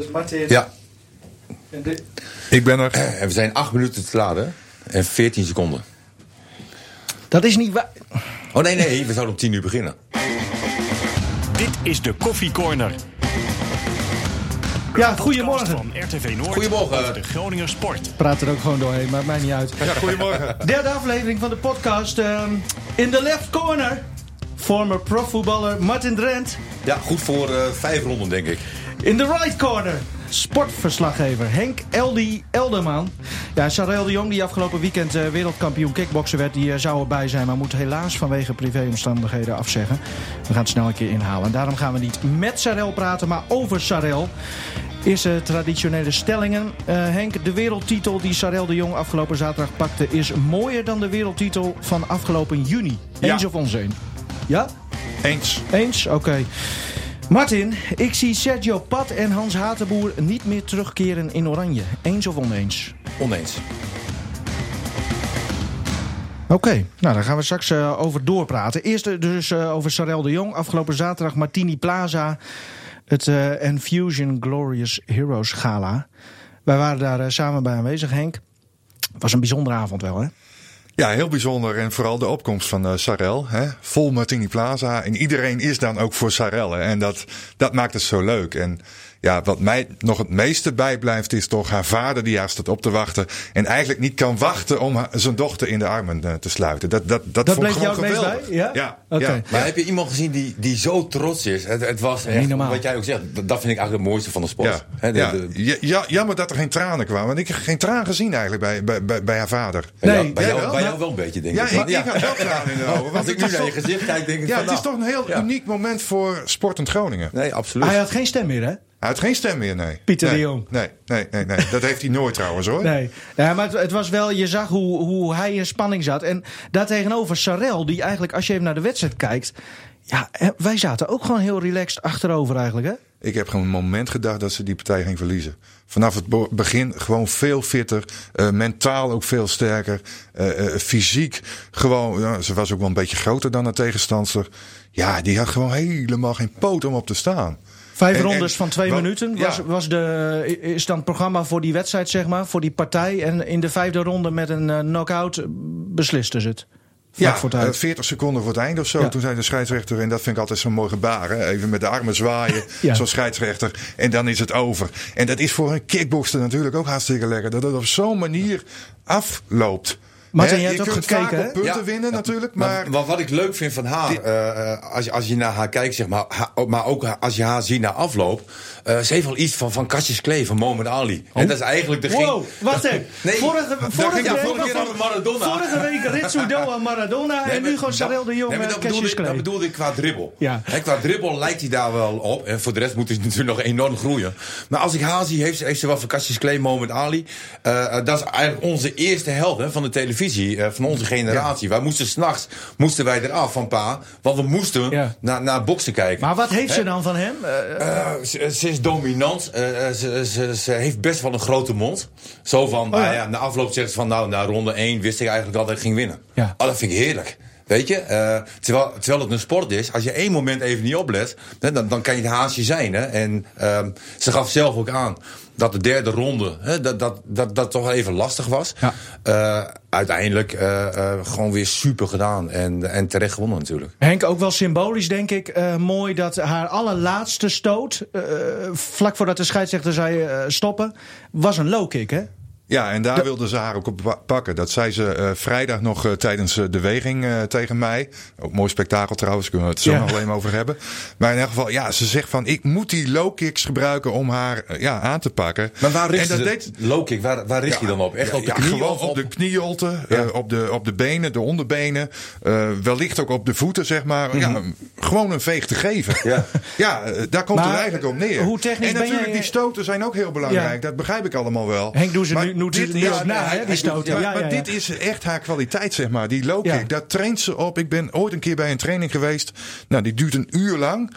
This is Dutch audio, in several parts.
Dus Martin. Ja, En de- Ik ben er. en we zijn acht minuten te laden en 14 seconden. Dat is niet waar. Oh nee, nee, we zouden om 10 uur beginnen. Dit is de Koffie Corner. Ja, goedemorgen. Van RTV Noord Goedemorgen. de Groninger sport. Praat er ook gewoon doorheen, maakt mij niet uit. Ja, goedemorgen. Derde aflevering van de podcast. ehm, in de left corner. Former profvoetballer Martin Drent. Ja, goed voor eh, vijf ronden, denk ik. In de right corner. Sportverslaggever Henk Eldi Elderman. Ja, Sarel de Jong, die afgelopen weekend eh, wereldkampioen kickboksen werd, die eh, zou erbij zijn, maar moet helaas vanwege privéomstandigheden afzeggen. We gaan het snel een keer inhalen. En daarom gaan we niet met Sarel praten, maar over Sarel. Eerste traditionele stellingen. Eh, Henk, de wereldtitel die Sarel de Jong afgelopen zaterdag pakte... is mooier dan de wereldtitel van afgelopen juni. Ja. Eens of onzeen? Ja? Eens. Eens? Oké. Martin, ik zie Sergio Pat en Hans Hatenboer niet meer terugkeren in Oranje. Eens of oneens? Oneens. Oké, nou daar gaan we straks eh, over doorpraten. Eerst dus eh, over Sarel de Jong. Afgelopen zaterdag Martini Plaza. Het eh Enfusion Glorious Heroes Gala. Wij waren daar samen bij aanwezig, Henk. Het was een bijzondere avond wel, hè? Ja, heel bijzonder. En vooral de opkomst van eh Sarel. Hè? Vol Martini Plaza. En iedereen is dan ook voor Sarel. En dat, dat maakt het zo leuk. En ja, wat mij nog het meeste bijblijft is toch haar vader die haar staat op te wachten. En eigenlijk niet kan wachten om haar- zijn dochter in de armen eh, te sluiten. Dat, dat, dat, Dat vond ik gewoon het meest geweldig. bij? Ja? Ja. Maar heb je iemand gezien die, die zo trots is? Het, het was echt, normaal. wat jij ook zegt, dat dat vind ik eigenlijk het mooiste van de sport. Ja, de- ja. de- Ja, ja, jammer dat er geen tranen kwamen. Want ik heb geen traan gezien eigenlijk bij, bij, bij, bij haar vader. bij Nee. jou, bij, jou, wel? bij jou wel een beetje, denk Ja, ik. ik, ik had wel tranen in de ogen. want Als ik nu naar je gezicht kijk, denk ik Ja, van, het is nou, toch een heel ja. uniek moment voor Sportend Groningen. Nee, absoluut. Hij had geen stem meer, hè? Hij had geen stem meer, nee. Pieter nee, de Jong. Nee, nee, nee, nee. Dat heeft hij nooit trouwens hoor. Nee, ja, maar het, het was wel, je zag hoe, hoe hij in spanning zat. En daartegenover Sarel, die eigenlijk, als je even naar de wedstrijd kijkt. Ja, wij zaten ook gewoon heel relaxed achterover eigenlijk, hè? Ik heb gewoon een moment gedacht dat ze die partij ging verliezen. Vanaf het begin gewoon veel fitter. eh, mentaal ook veel sterker. eh, eh, fysiek gewoon. Ja, ze was ook wel een beetje groter dan de tegenstander. Ja, die had gewoon helemaal geen poot om op te staan. Vijf En- rondes en van twee minuten ja. was, was de, is dan het programma voor die wedstrijd, zeg maar, voor die partij. En in de vijfde ronde met een eh, knockout eh, beslisten ze het. Ja, voor het eh, uit. 40 seconden voor het einde of zo. Ja. Toen zei de scheidsrechter, en dat vind ik altijd zo'n mooi gebaar. Hè? Even met de armen zwaaien, Ja. zo'n scheidsrechter. En dan is het over. En dat is voor een kickboxer natuurlijk ook hartstikke lekker. Dat het op zo'n manier afloopt. Martin, Hè, jij je hebt ook kunt gekeken, vaak hè? op punten winnen natuurlijk. Maar, Maar, wat ik leuk vind van haar, eh, eh, als, je, als je naar haar kijkt, zeg maar, ha- maar ook als je haar ziet na afloop, eh, ze heeft wel iets van, van Cassius Clay, van Mohamed Ali. En dat is eigenlijk de Wow, wacht even. Nee, vorige, vorige, ja, week, vorige keer hadden we Maradona. vorige week Ritsu Doa Maradona Nee, en nu gewoon Sarel de Jong nee, dat, bedoelde, Cassius ik- dat bedoelde ik qua dribbel. Ja. Hè, qua dribbel lijkt hij daar wel op. En voor de rest moet hij natuurlijk nog enorm groeien. Maar als ik haar zie, heeft, ze- heeft ze wel van Cassius Clay, Mohamed Ali. Eh, eh, dat is eigenlijk onze eerste held hè, van de televisie, eh, van onze generatie. Wij moesten s'nachts moesten wij eraf van pa, want we moesten naar, naar boksen kijken. Maar wat heeft ze dan van hem? Eh, ze, ze is dominant. Eh, ze, ze, ze heeft best wel een grote mond. Zo van, Oh ja. nou ja, na afloop zegt ze van, nou, na ronde 1 wist ik eigenlijk dat ik ging winnen. Ja. Oh, dat vind ik heerlijk. Weet je, terwijl, terwijl het een sport is, als je één moment even niet oplet, dan, dan kan je het haasje zijn. Hè? En ehm, ze gaf zelf ook aan dat de derde ronde, hè, dat, dat, dat, dat toch even lastig was. Ja. Eh, uiteindelijk eh, eh, gewoon weer super gedaan en, en terecht gewonnen natuurlijk. Henk, ook wel symbolisch denk ik. mooi dat haar allerlaatste stoot, vlak voordat de scheidsrechter zei stoppen, was een low kick, hè? Ja, en daar wilde ze haar ook op pa- pakken. Dat zei ze eh, vrijdag nog eh, tijdens eh, de weging tegen mij. Ook mooi spektakel trouwens, kunnen we het zo Ja. nog alleen maar over hebben. Maar in elk geval, ja, ze zegt van ik moet die low kicks gebruiken om haar ja, aan te pakken. Maar waar richt en dat de deed, low kick, waar, waar richt je dan op? Echt op de knie gewoon op de knieholte, eh, op, de, op de benen, de onderbenen. wellicht ook op de voeten, zeg maar. ja, gewoon een veeg te geven. Mhm. Ja. Ja, daar komt Maar, het eigenlijk op neer. hoe technisch en natuurlijk, die stoten zijn ook heel belangrijk. Dat begrijp ik allemaal wel. Henk, doe ze Maar nu- doet dit- ja, na, hè, die stoten. Ja, maar dit is echt haar kwaliteit, zeg maar. Die low Ja. kick, daar traint ze op. Ik ben ooit een keer bij een training geweest. Nou, die duurt een uur lang.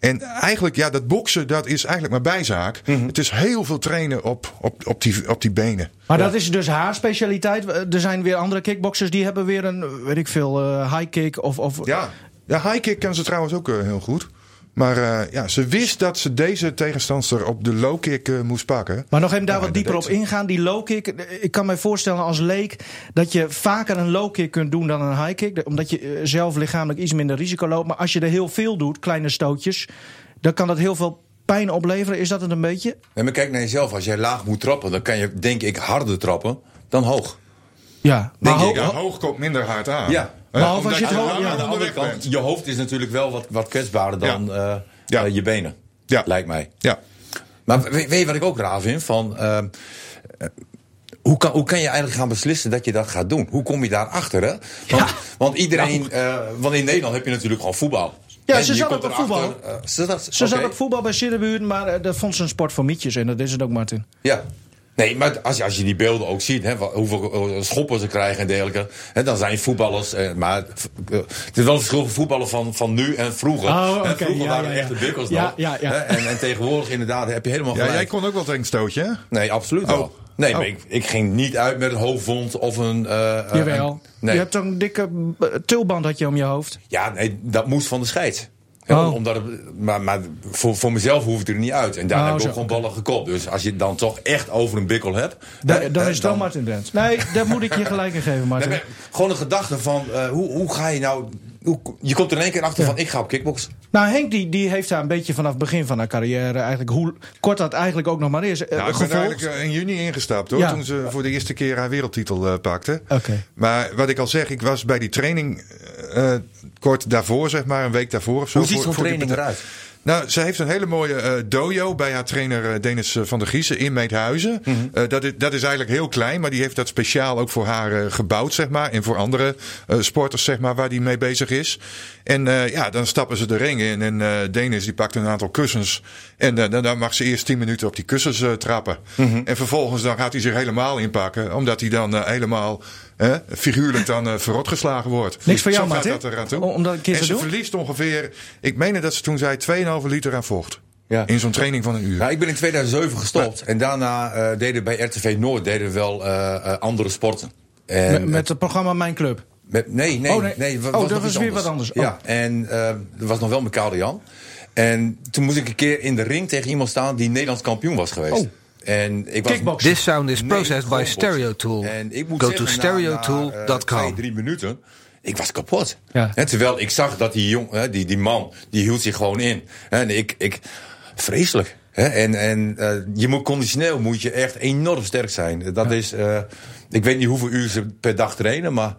En eigenlijk, ja, dat boksen, dat is eigenlijk maar bijzaak. Mhm. Het is heel veel trainen op, op, op, die, op die benen. Maar dat is dus haar specialiteit. Er zijn weer andere kickboxers die hebben weer een, weet ik veel, eh, high kick of... of Ja, ja high kick kan ze trouwens ook eh, heel goed. Maar eh, ja, ze wist dat ze deze tegenstander op de low kick eh, moest pakken. Maar nog even daar Ja, wat dieper op ze. ingaan. Die low kick. eh, Ik kan me voorstellen als leek dat je vaker een low kick kunt doen dan een high kick. Omdat je zelf lichamelijk iets minder risico loopt. Maar als je er heel veel doet, kleine stootjes, dan kan dat heel veel pijn opleveren. Is dat het een beetje? Nee, maar kijk naar jezelf. Als jij laag moet trappen, dan kan je denk ik harder trappen dan hoog. Ja. Maar Denk ho- ik, Ja, ho- hoog komt minder hard aan. Ja. Als je het hoog- aan de andere kant, bent. je hoofd is natuurlijk wel wat, wat kwetsbaarder dan eh, Ja. eh, je benen. Ja. Lijkt mij. Ja. Maar we- weet je wat ik ook raar vind? Van, ehm, eh, hoe, kan, hoe kan je eigenlijk gaan beslissen dat je dat gaat doen? Hoe kom je daarachter? Hè? Want, Ja. want iedereen, eh, want in Nederland heb je natuurlijk gewoon voetbal. Ja, En ze zat ook op voetbal. ze zat, Ze zat oké. op voetbal bij Siddebuurt, maar eh, dat vond ze een sport voor mietjes. En dat is het ook, Martin. Ja. Nee, maar als je, als je die beelden ook ziet, hè, hoeveel eh, schoppen ze krijgen en dergelijke. Hè, dan zijn voetballers. Eh, maar eh, het is wel een verschil van voetballen van, van nu en vroeger. Oh, vroeger ja, waren ja, echte ja. bikkels Ja, nog. ja, ja. Hè, en, en tegenwoordig inderdaad heb je helemaal Ja, gelijk. jij kon ook wel tegen een stootje, hè? Nee, absoluut Oh. wel. Nee, maar Oh. ik, ik ging niet uit met een hoofdwond of een... eh, eh, Jawel. een- nee. Je hebt toch een dikke tulband had je om je hoofd. Ja, nee, dat moest van de scheids. Oh. Omdat het, maar maar voor, voor mezelf hoeft het er niet uit. En daar Oh, heb ik ook gewoon ballen gekopt. Dus als je het dan toch echt over een bikkel hebt... Da- dan is het wel Martin Drent. Nee, daar moet ik je gelijk in geven, Nee, Martin. maar gewoon een gedachte van eh, hoe, hoe ga je nou. Hoe, je komt er in één keer achter Ja. van ik ga op kickbox. Nou, Henk die, die heeft daar een beetje vanaf het begin van haar carrière... eigenlijk hoe kort dat eigenlijk ook nog maar is, eh, Nou, ik ben eigenlijk eh, in juni ingestapt hoor. Ja. Toen ze voor de eerste keer haar wereldtitel pakte. Oké. Maar wat ik al zeg, ik was bij die training eh, kort daarvoor, zeg maar, een week daarvoor of zo. Hoe ziet zo'n training eruit? Nou, ze heeft een hele mooie eh, dojo bij haar trainer eh, Denis eh, van der Giezen in Meethuizen. Mhm. Dat, is, dat is eigenlijk heel klein, maar die heeft dat speciaal ook voor haar gebouwd, zeg maar. En voor andere sporters, zeg maar, waar die mee bezig is. En ja, dan stappen ze de ring in en Denis die pakt een aantal kussens. En dan, dan mag ze eerst 10 minuten op die kussens trappen. Mhm. En vervolgens dan gaat hij zich helemaal inpakken, omdat hij dan helemaal eh, figuurlijk dan eh, verrot geslagen wordt. Niks voor jou, Zo gaat Martin? dat eraan toe. Om- om dat een keer en te ze doen? verliest ongeveer, ik meen dat ze toen zei 2,5 liter aan vocht. Ja. In zo'n training van een uur. Nou, ik ben in 2007 gestopt. En daarna eh, deden bij RTV Noord deden we wel eh, eh, andere sporten. En, Met, met het programma Mijn Club. met- nee, nee, Oh, nee. Oh, dat was iets weer wat anders. Oh. Ja, en eh dat was nog wel met Karel Jan. En toen moest ik een keer in de ring tegen iemand staan die Nederlands kampioen was geweest. Oh. En ik was. This sound is Nee, processed by gewoon Stereo boksen. Tool. En ik moet Go zeggen, to na, eh, stereotool.com. twee, drie minuten. Ik was kapot. Ja. Terwijl ik zag dat die, jong, hè, die, die man, die hield zich gewoon in. Hè, En ik, ik, vreselijk. Hè, en en eh, je moet conditioneel moet je echt enorm sterk zijn. Dat is, eh, ik weet niet hoeveel uur ze per dag trainen, maar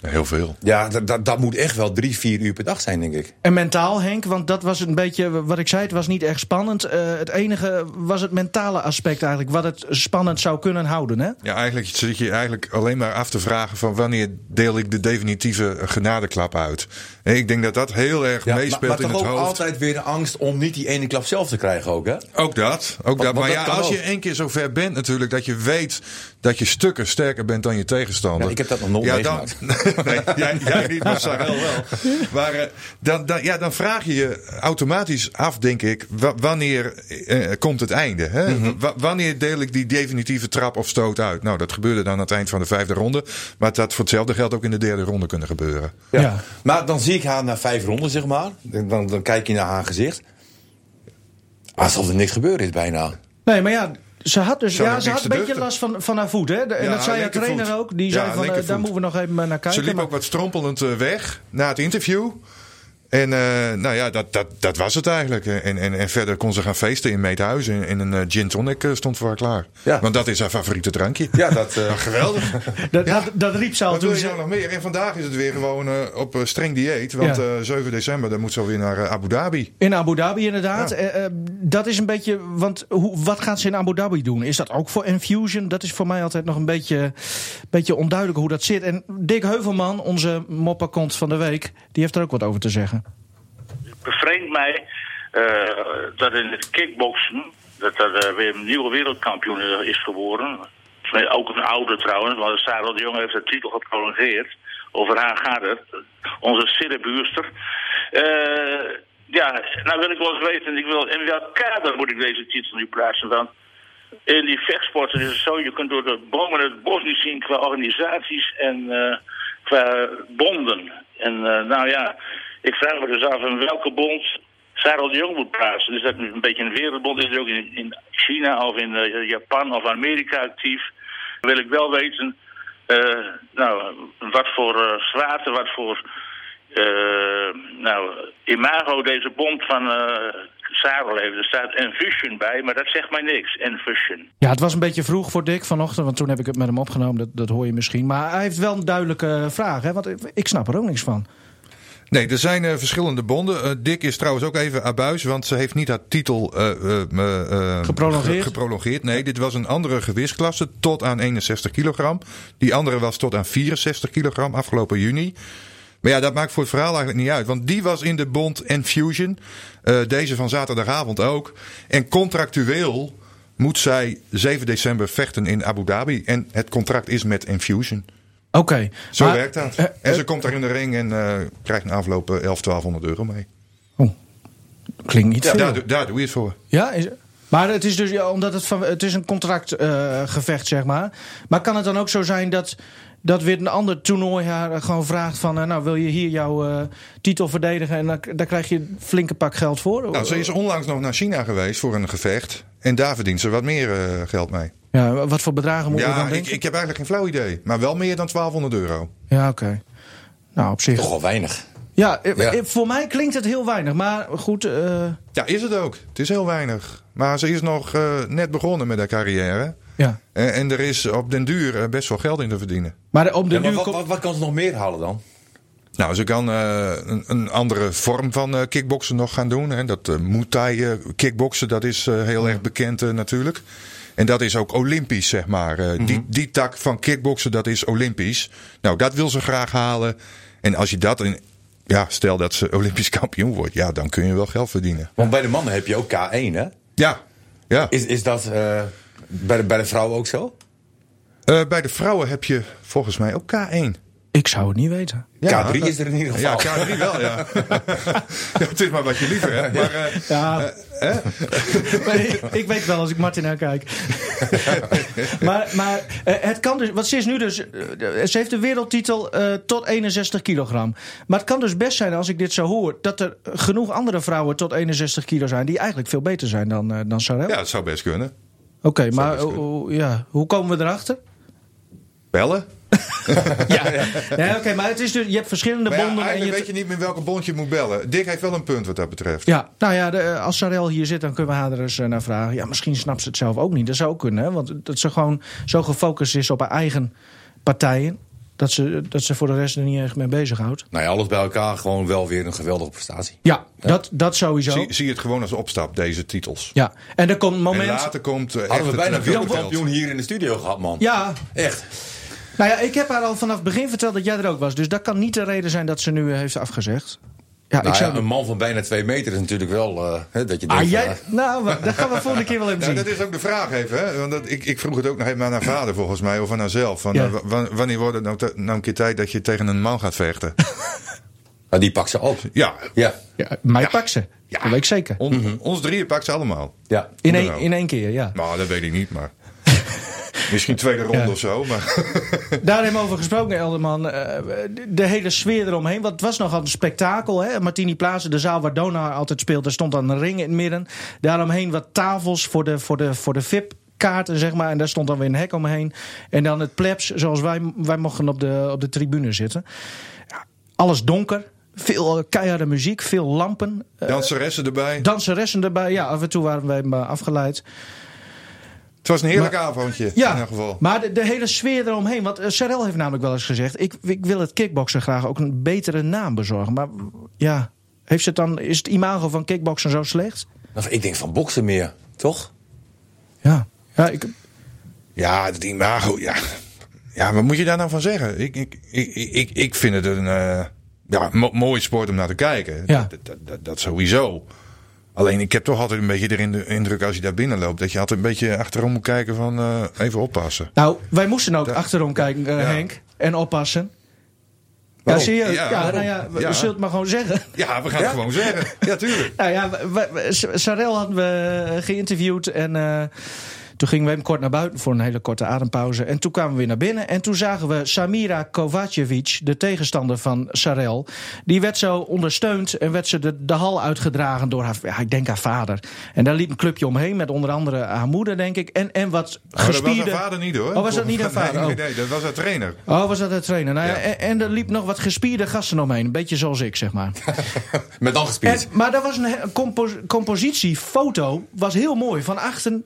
Heel veel. ja, dat, dat, dat moet echt wel drie, vier uur per dag zijn, denk ik. En mentaal, Henk, want dat was een beetje wat ik zei. Het was niet echt spannend. Eh, het enige was het mentale aspect eigenlijk. Wat het spannend zou kunnen houden, hè? Ja, eigenlijk zit je eigenlijk alleen maar af te vragen van wanneer deel ik de definitieve genadeklap uit. En ik denk dat dat heel erg Ja, maar, meespeelt maar in toch het ook hoofd. altijd weer de angst om niet die ene klap zelf te krijgen ook, hè? Ook dat. Ook dat. want Maar dat ja, als ook. je één keer zo ver bent natuurlijk dat je weet dat je stukken sterker bent dan je tegenstander. Ja, ik heb dat nog nooit ja, dan, meegemaakt. nee, jij, jij niet, maar Sarel wel. Maar eh, dan, dan, ja, dan vraag je je automatisch af, denk ik, wa- wanneer eh, komt het einde? Hè? Mhm. Wa- wanneer deel ik die definitieve trap of stoot uit? Nou, dat gebeurde dan aan het eind van de vijfde ronde. Maar dat voor hetzelfde geld ook in de derde ronde kunnen gebeuren. Ja. Ja. Maar dan zie ik haar na vijf ronden, zeg maar. Dan, dan, dan kijk je naar haar gezicht. Alsof er niks gebeurd is bijna. Nee, maar ja. Ze had dus ja, ze had een beetje duchten. last van, van haar voet. Hè? De- En Ja, dat zei haar trainer ook. Die zei van, eh, daar moeten we nog even naar kijken. Ze liep maar- ook wat strompelend eh, weg na het interview. En eh, nou ja, dat, dat, dat was het eigenlijk. En, en, en verder kon ze gaan feesten in Meethuis. En, en een eh, gin tonic eh, stond voor haar klaar. Ja. Want dat is haar favoriete drankje. Ja, dat... eh, Geweldig. dat, Ja. dat, dat riep ze al Wat wil toen je ze... nou nog meer? En vandaag is het weer gewoon op streng dieet. Want Ja. eh 7 december dan moet ze alweer naar Abu Dhabi. In Abu Dhabi inderdaad. Ja. Dat is een beetje... Want hoe, wat gaat ze in Abu Dhabi doen? Is dat ook voor Infusion? Dat is voor mij altijd nog een beetje, beetje onduidelijk hoe dat zit. En Dick Heuvelman, onze mopperkont van de week... die heeft er ook wat over te zeggen. Bevreemdt mij eh, dat in het kickboksen dat er eh, weer een nieuwe wereldkampioen eh, is geworden. Ook een oude trouwens, want Sarah de Jong heeft de titel geprolongeerd. Over haar gaat het. Onze Siddebuurster. Eh ja, nou wil ik wel eens weten, ik wil, in welk kader moet ik deze titel nu plaatsen? Want in die vechtsporten is het zo, je kunt door de bomen het bos niet zien qua organisaties en qua bonden. En nou ja, ik vraag me dus af in welke bond Sarah de Jong moet plaatsen. Dus dat een beetje een wereldbond is ook in, in China of in eh, Japan of Amerika actief. Dan wil ik wel weten, eh, nou, wat voor eh, zwaarte, wat voor nou, imago deze bond van Sarah heeft. Er staat Enfusion bij, maar dat zegt mij niks. Enfusion. Ja, het was een beetje vroeg voor Dick vanochtend, want toen heb ik het met hem opgenomen. Dat, dat hoor je misschien. Maar hij heeft wel een duidelijke vraag, hè? want ik snap er ook niks van. Nee, er zijn eh, verschillende bonden. Eh, Dick is trouwens ook even abuis, want ze heeft niet haar titel eh, Geprolongeerd? ge- geprolongeerd. Nee, dit was een andere gewichtsklasse tot aan 61 kilogram. Die andere was tot aan 64 kilogram afgelopen juni. Maar ja, dat maakt voor het verhaal eigenlijk niet uit. Want die was in de bond Enfusion. deze van zaterdagavond ook. En contractueel moet zij 7 december vechten in Abu Dhabi. En het contract is met Enfusion. Oké. Zo maar- werkt dat. eh, en eh, ze komt daar in de ring en eh, krijgt een afloop eh, 11, 1200 euro mee. oh, klinkt niet veel. Daar, doe- daar doe je het voor. Ja, is, maar het is dus ja, omdat het, van, het is een contractgevecht, zeg maar. Maar kan het dan ook zo zijn dat, dat weer een ander toernooi haar gewoon vraagt van... eh, nou, wil je hier jouw eh, titel verdedigen en dan, daar krijg je een flinke pak geld voor? Nou, ze is onlangs nog naar China geweest voor een gevecht. En daar verdient ze wat meer eh, geld mee. Ja, wat voor bedragen moeten we Ja, dan ik, denken? ik heb eigenlijk geen flauw idee. Maar wel meer dan 1200 euro. Ja, oké. Nou, op zich. Toch wel weinig. Ja, eh, Ja. eh, voor mij klinkt het heel weinig. Maar goed, eh, Ja, is het ook. Het is heel weinig. Maar ze is nog eh, net begonnen met haar carrière. Ja. En, en er is op den duur eh, best wel geld in te verdienen. Maar op de Ja, maar duur wat, komt- wat, wat kan ze nog meer halen dan? Nou, ze kan eh, een, een andere vorm van eh kickboksen nog gaan doen. Hè. Dat eh Muay Thai kickboksen, dat is eh, heel erg bekend natuurlijk. En dat is ook olympisch, zeg maar. Eh, die, die tak van kickboksen, dat is olympisch. Nou, dat wil ze graag halen. En als je dat... In, ja, stel dat ze olympisch kampioen wordt. Ja, dan kun je wel geld verdienen. Want bij de mannen heb je ook K1, hè? Ja, ja. Is, is dat eh, bij, de, bij de vrouwen ook zo? Eh, bij de vrouwen heb je volgens mij ook K1. Ik zou het niet weten. Ja, K3 is er in ieder Ja, geval. K3 wel, ja. ja. Het is maar wat je liever hebt. Maar, eh, Ja. Nee, ik weet wel als ik Martin aankijk. maar maar eh, het kan dus. Want ze is nu dus. eh, ze heeft de wereldtitel eh, tot 61 kilogram. Maar het kan dus best zijn, als ik dit zo hoor. dat er genoeg andere vrouwen tot 61 kilo zijn. die eigenlijk veel beter zijn dan, eh dan Sarel. ja, dat zou best kunnen. Oké, maar ja, hoe komen we erachter? Bellen? Ja, nee, oké, maar het is dus, je hebt verschillende Maar ja, bonden. en je weet je niet met welke bond je moet bellen. Dick heeft wel een punt wat dat betreft. Ja, nou ja, de, eh, als Sarel hier zit, dan kunnen we haar er eens eh, naar vragen. Ja, misschien snapt ze het zelf ook niet. Dat zou ook kunnen, hè? Want dat ze gewoon zo gefocust is op haar eigen partijen. Dat ze, dat ze voor de rest er niet echt mee bezighoudt. Nou ja, alles bij elkaar gewoon wel weer een geweldige prestatie. Ja, Dat, dat sowieso. Zie, zie het gewoon als opstap, deze titels. Ja, en er komt een En moment. later komt echt Hadden we bijna wereldkampioen hier in de studio gehad, man. Ja, Echt. nou ja, ik heb haar al vanaf het begin verteld dat jij er ook was. Dus dat kan niet de reden zijn dat ze nu eh, heeft afgezegd. Ja, Nou ik zou. ja, een man van bijna twee meter is natuurlijk wel... eh, hè, dat je denkt, ah, jij. eh, Nou, maar dat gaan we volgende keer wel even Nou, zien. dat is ook de vraag even. Hè? Want dat, ik, ik vroeg het ook nog even aan haar vader volgens mij. Of aan haarzelf. Van, Ja. eh, wa- wanneer wordt het nou, nou een keer tijd dat je tegen een man gaat vechten? nou, die pakt ze op. ja, Ja. Ja, mij pak ze. Dat weet ik zeker. on- ons drieën pakt ze allemaal. ja. In één, in één keer, ja. Nou, dat weet ik niet, maar... Misschien tweede ronde Ja. of zo, maar... Daar hebben we over gesproken, Elderman. Eh, de, hele sfeer eromheen. Want het was nogal een spektakel. Hè? Martini Plaza, de zaal waar Dona altijd speelt. Er stond dan een ring in het midden. Daaromheen wat tafels voor de, voor de, voor de VIP-kaarten, zeg maar. En daar stond dan weer een hek omheen. En dan het plebs, zoals wij, wij mochten op de, op de tribune zitten. Ja, alles donker. Veel eh, keiharde muziek, veel lampen. Eh, Danseressen erbij. danseressen erbij. Ja, af en toe waren wij maar afgeleid. Het was een heerlijk avondje, in Ja, ieder geval. maar de, de hele sfeer eromheen. Want uh, Sarel heeft namelijk wel eens gezegd... Ik, ik wil het kickboksen graag ook een betere naam bezorgen. Maar ja, heeft ze het dan, is het imago van kickboksen zo slecht? Nou, ik denk van boksen meer, toch? Ja, ja ik, Ja, het imago, ja. Ja, wat moet je daar nou van zeggen? Ik, ik, ik, ik, ik vind het een eh, ja, mo- mooie sport om naar te kijken. Ja. Dat, dat, dat, dat sowieso. Alleen ik heb toch altijd een beetje erin de indruk als je daar binnen loopt... dat je altijd een beetje achterom moet kijken van eh, even oppassen. nou, wij moesten ook achterom kijken, eh, Ja. Henk. En oppassen. Ja, zie je? Ja, nou ja, we, Ja. zullen het maar gewoon zeggen. Ja, we gaan het gewoon zeggen. Ja, tuurlijk. Nou ja, Sarel hadden we geïnterviewd en... eh, Toen gingen we hem kort naar buiten voor een hele korte adempauze. En toen kwamen we weer naar binnen. En toen zagen we Samira Kovacevic, de tegenstander van Sarel. Die werd zo ondersteund en werd ze de, de hal uitgedragen door haar, ja, ik denk haar vader. En daar liep een clubje omheen met onder andere haar moeder, denk ik. En, en wat Oh, dat was gespierde... haar vader niet hoor. Oh, was dat niet haar vader? Nee, nee, Oh. nee, dat was haar trainer. Oh, was dat de trainer? Nou ja. En, en er liep nog wat gespierde gasten omheen. Een beetje zoals ik, zeg maar. Met dan En, gespierd. maar dat was een he- compo compositiefoto. Was heel mooi. Van achter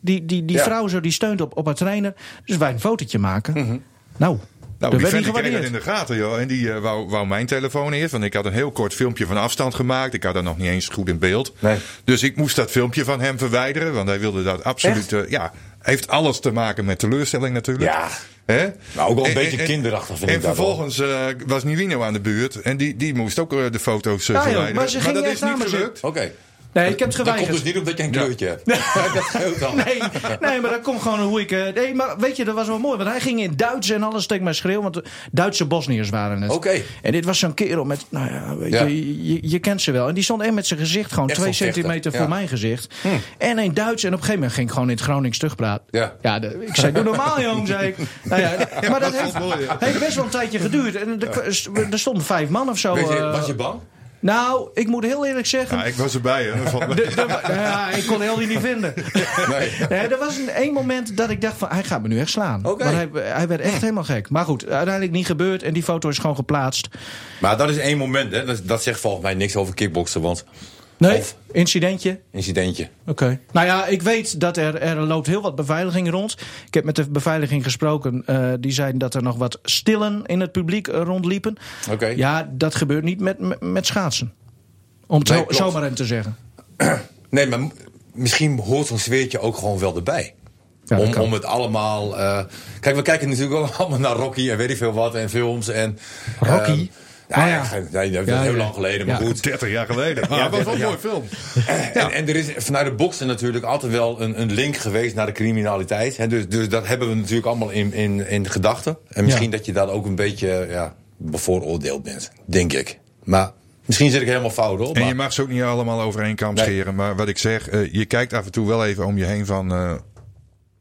die, die, die Ja. vrouw zo, die steunt op, op haar trainer. Dus wij een fotootje maken. Nou, Nou, dat die vent kreeg dat in de gaten, joh. En die eh, wou, wou mijn telefoon eerst. Want ik had een heel kort filmpje van afstand gemaakt. Ik had dat nog niet eens goed in beeld. Nee. Dus ik moest dat filmpje van hem verwijderen. Want hij wilde dat absoluut... eh, ja, heeft alles te maken met teleurstelling natuurlijk. Ja. Hè? Nou, ook wel een En- beetje en- kinderachtig vind en ik dat wel. vervolgens eh, was Nivino aan de buurt. En die, die moest ook de foto's Ja, joh, verwijderen. maar ze ging dat echt is niet gelukt. Oké. Nee, ik heb het Dat komt geweigerd. dus niet omdat je een kleurtje hebt. dat scheelt dan. Nee, nee, maar dat komt gewoon hoe ik... eh, nee, maar weet je, dat was wel mooi. Want hij ging in Duits en alles tegen mij schreeuwen. Want Duitse Bosniërs waren het. Oké. En dit was zo'n kerel met... Nou ja, weet Ja. Je, je, je kent ze wel. En die stond echt met zijn gezicht gewoon Echt twee centimeter ja. voor mijn gezicht. En in Duits. En op een gegeven moment ging ik gewoon in het Gronings terugpraten. Ja. ja de- ik zei, doe normaal jong, zei ik. Nou ja, maar dat heeft, mooi, ja. heeft best wel een tijdje geduurd. En er, er stonden vijf man of zo. Weet je, eh, was je bang? Nou, ik moet heel eerlijk zeggen... Ja, ik was erbij. Hè. De- de- ja, ik kon heel die niet vinden. Nee. Nee, er was een één moment dat ik dacht van hij gaat me nu echt slaan. Oké. Maar hij, hij werd echt helemaal gek. Maar goed, uiteindelijk niet gebeurd en die foto is gewoon geplaatst. Maar dat is één moment, hè. Dat, dat zegt volgens mij niks over kickboksen, want Nee, Of- incidentje. incidentje. Oké. Nou ja, ik weet dat er, er loopt heel wat beveiliging rond. Ik heb met de beveiliging gesproken. eh, die zeiden dat er nog wat stillen in het publiek eh, rondliepen. Oké. Ja, dat gebeurt niet met, met, met schaatsen. Om het Nee, zo, zomaar in te zeggen. Nee, maar misschien hoort zo'n sfeertje ook gewoon wel erbij. Ja, om, om het allemaal. eh, kijk, we kijken natuurlijk ook allemaal naar Rocky en weet ik veel wat en films. En, Rocky? ehm, ja, Ah, ja. ja. nee, dat is Ja, heel ja. lang geleden, maar Ja. goed. 30 jaar geleden. Maar dat was wel een mooi film. En, en er is vanuit de boksen natuurlijk altijd wel een, een link geweest naar de criminaliteit. Hè, dus, dus dat hebben we natuurlijk allemaal in, in, in gedachten. En misschien Ja. dat je daar ook een beetje ja, bevooroordeeld bent, denk ik. Maar misschien zit ik helemaal fout hoor. En maar- je mag ze ook niet allemaal over één kam Nee. scheren. Maar wat ik zeg, eh, je kijkt af en toe wel even om je heen van... eh,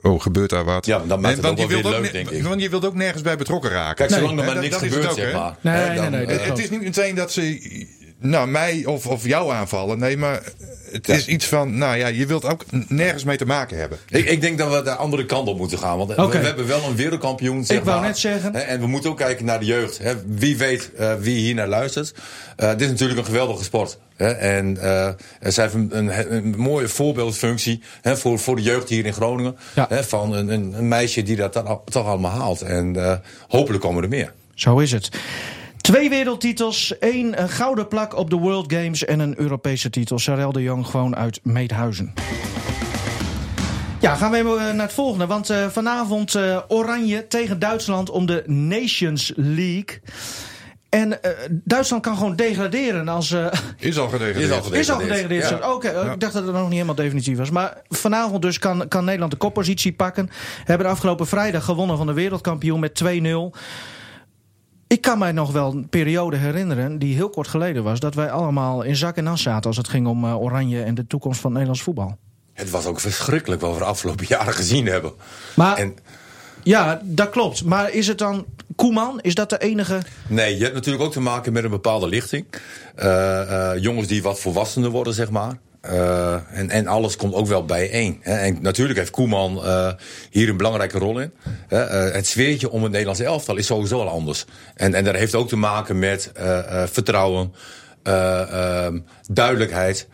oh, gebeurt daar wat? Ja, dan maakt het En- ook wel je wilt ook leuk, ne- denk ik. Want je wilt ook nergens bij betrokken raken. Kijk, zolang Nee, er maar niks dat gebeurt, ook, zeg hè. maar. Nee, nee, nee, dat eh, Het is niet meteen dat ze nou, mij of, of jou aanvallen. Nee, maar het Ja. is iets van... Nou ja, je wilt ook nergens mee te maken hebben. Ik, ik denk dat we de andere kant op moeten gaan. Want we- hebben wel een wereldkampioen. Zeg Ik wou maar. net zeggen. Hè, En we moeten ook kijken naar de jeugd. Hè. Wie weet eh, wie hier naar luistert. Eh, dit is natuurlijk een geweldige sport. Hè. En eh zij heeft een, een, een mooie voorbeeldfunctie hè, voor, voor de jeugd hier in Groningen. Ja. Hè, van een, een, een meisje die dat dan al- toch allemaal haalt. En eh, hopelijk komen er meer. Zo is het. Twee wereldtitels, één een gouden plak op de World Games en een Europese titel. Sarel de Jong gewoon uit Meethuizen. Ja, gaan we even eh, naar het volgende. Want eh, vanavond eh, Oranje tegen Duitsland om de Nations League. En eh, Duitsland kan gewoon degraderen als... eh, Is al gedegradeerd. Is al gedegradeerd. is al gedegradeerd. Ja. zo. Oké, eh, ik dacht dat het nog niet helemaal definitief was. Maar vanavond dus kan, kan Nederland de koppositie pakken. Hebben de afgelopen vrijdag gewonnen van de wereldkampioen met 2-0. Ik kan mij nog wel een periode herinneren, die heel kort geleden was... dat wij allemaal in zak en as zaten als het ging om eh, Oranje en de toekomst van het Nederlands voetbal. Het was ook verschrikkelijk wat we de afgelopen jaren gezien hebben. Maar En ja, dat klopt. Maar is het dan Koeman? Is dat de enige... Nee, je hebt natuurlijk ook te maken met een bepaalde lichting. Eh, eh, jongens die wat volwassener worden, zeg maar. Eh, en, en alles komt ook wel bijeen. Hè. En natuurlijk heeft Koeman eh, hier een belangrijke rol in. Eh, het sfeertje om het Nederlandse elftal is sowieso al anders. En, en dat heeft ook te maken met vertrouwen, eh, ehm, duidelijkheid.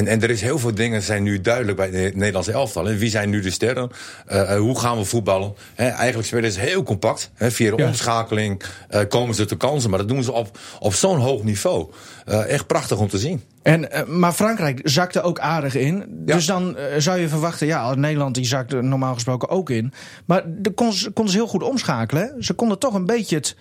En, en er is heel veel dingen zijn nu duidelijk bij het Nederlandse elftal. En wie zijn nu de sterren? Eh, eh, hoe gaan we voetballen? Hè, eigenlijk spelen ze heel compact. Hè, via de Ja. omschakeling eh, komen ze te kansen. Maar dat doen ze op, op zo'n hoog niveau. Echt prachtig om te zien. En, maar Frankrijk zakte ook aardig in. Ja. Dus dan zou je verwachten, ja, Nederland die zakte normaal gesproken ook in. Maar de kon, konden ze heel goed omschakelen. Ze konden toch een beetje het,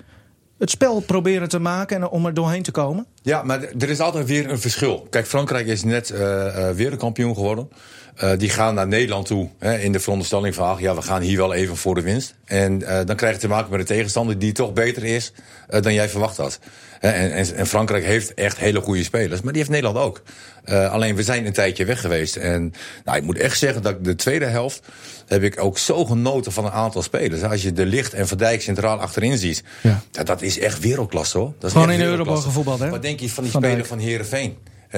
het spel proberen te maken en om er doorheen te komen. Ja, maar er is altijd weer een verschil. Kijk, Frankrijk is net eh, eh, wereldkampioen geworden. Eh, die gaan naar Nederland toe hè, in de veronderstelling van... ja, we gaan hier wel even voor de winst. En eh, dan krijg je te maken met een tegenstander die toch beter is dan jij verwacht had. En, en, en Frankrijk heeft echt hele goede spelers, maar die heeft Nederland ook. Alleen we zijn een tijdje weg geweest. En nou, ik moet echt zeggen dat de tweede helft... heb ik ook zo genoten van een aantal spelers. Als je de Licht en Verdijk centraal achterin ziet... Ja. Dat is echt wereldklasse, hoor. Dat is Gewoon in. Europa gevoetbald, hè? Wat denk je van die Van speler van Herenveen?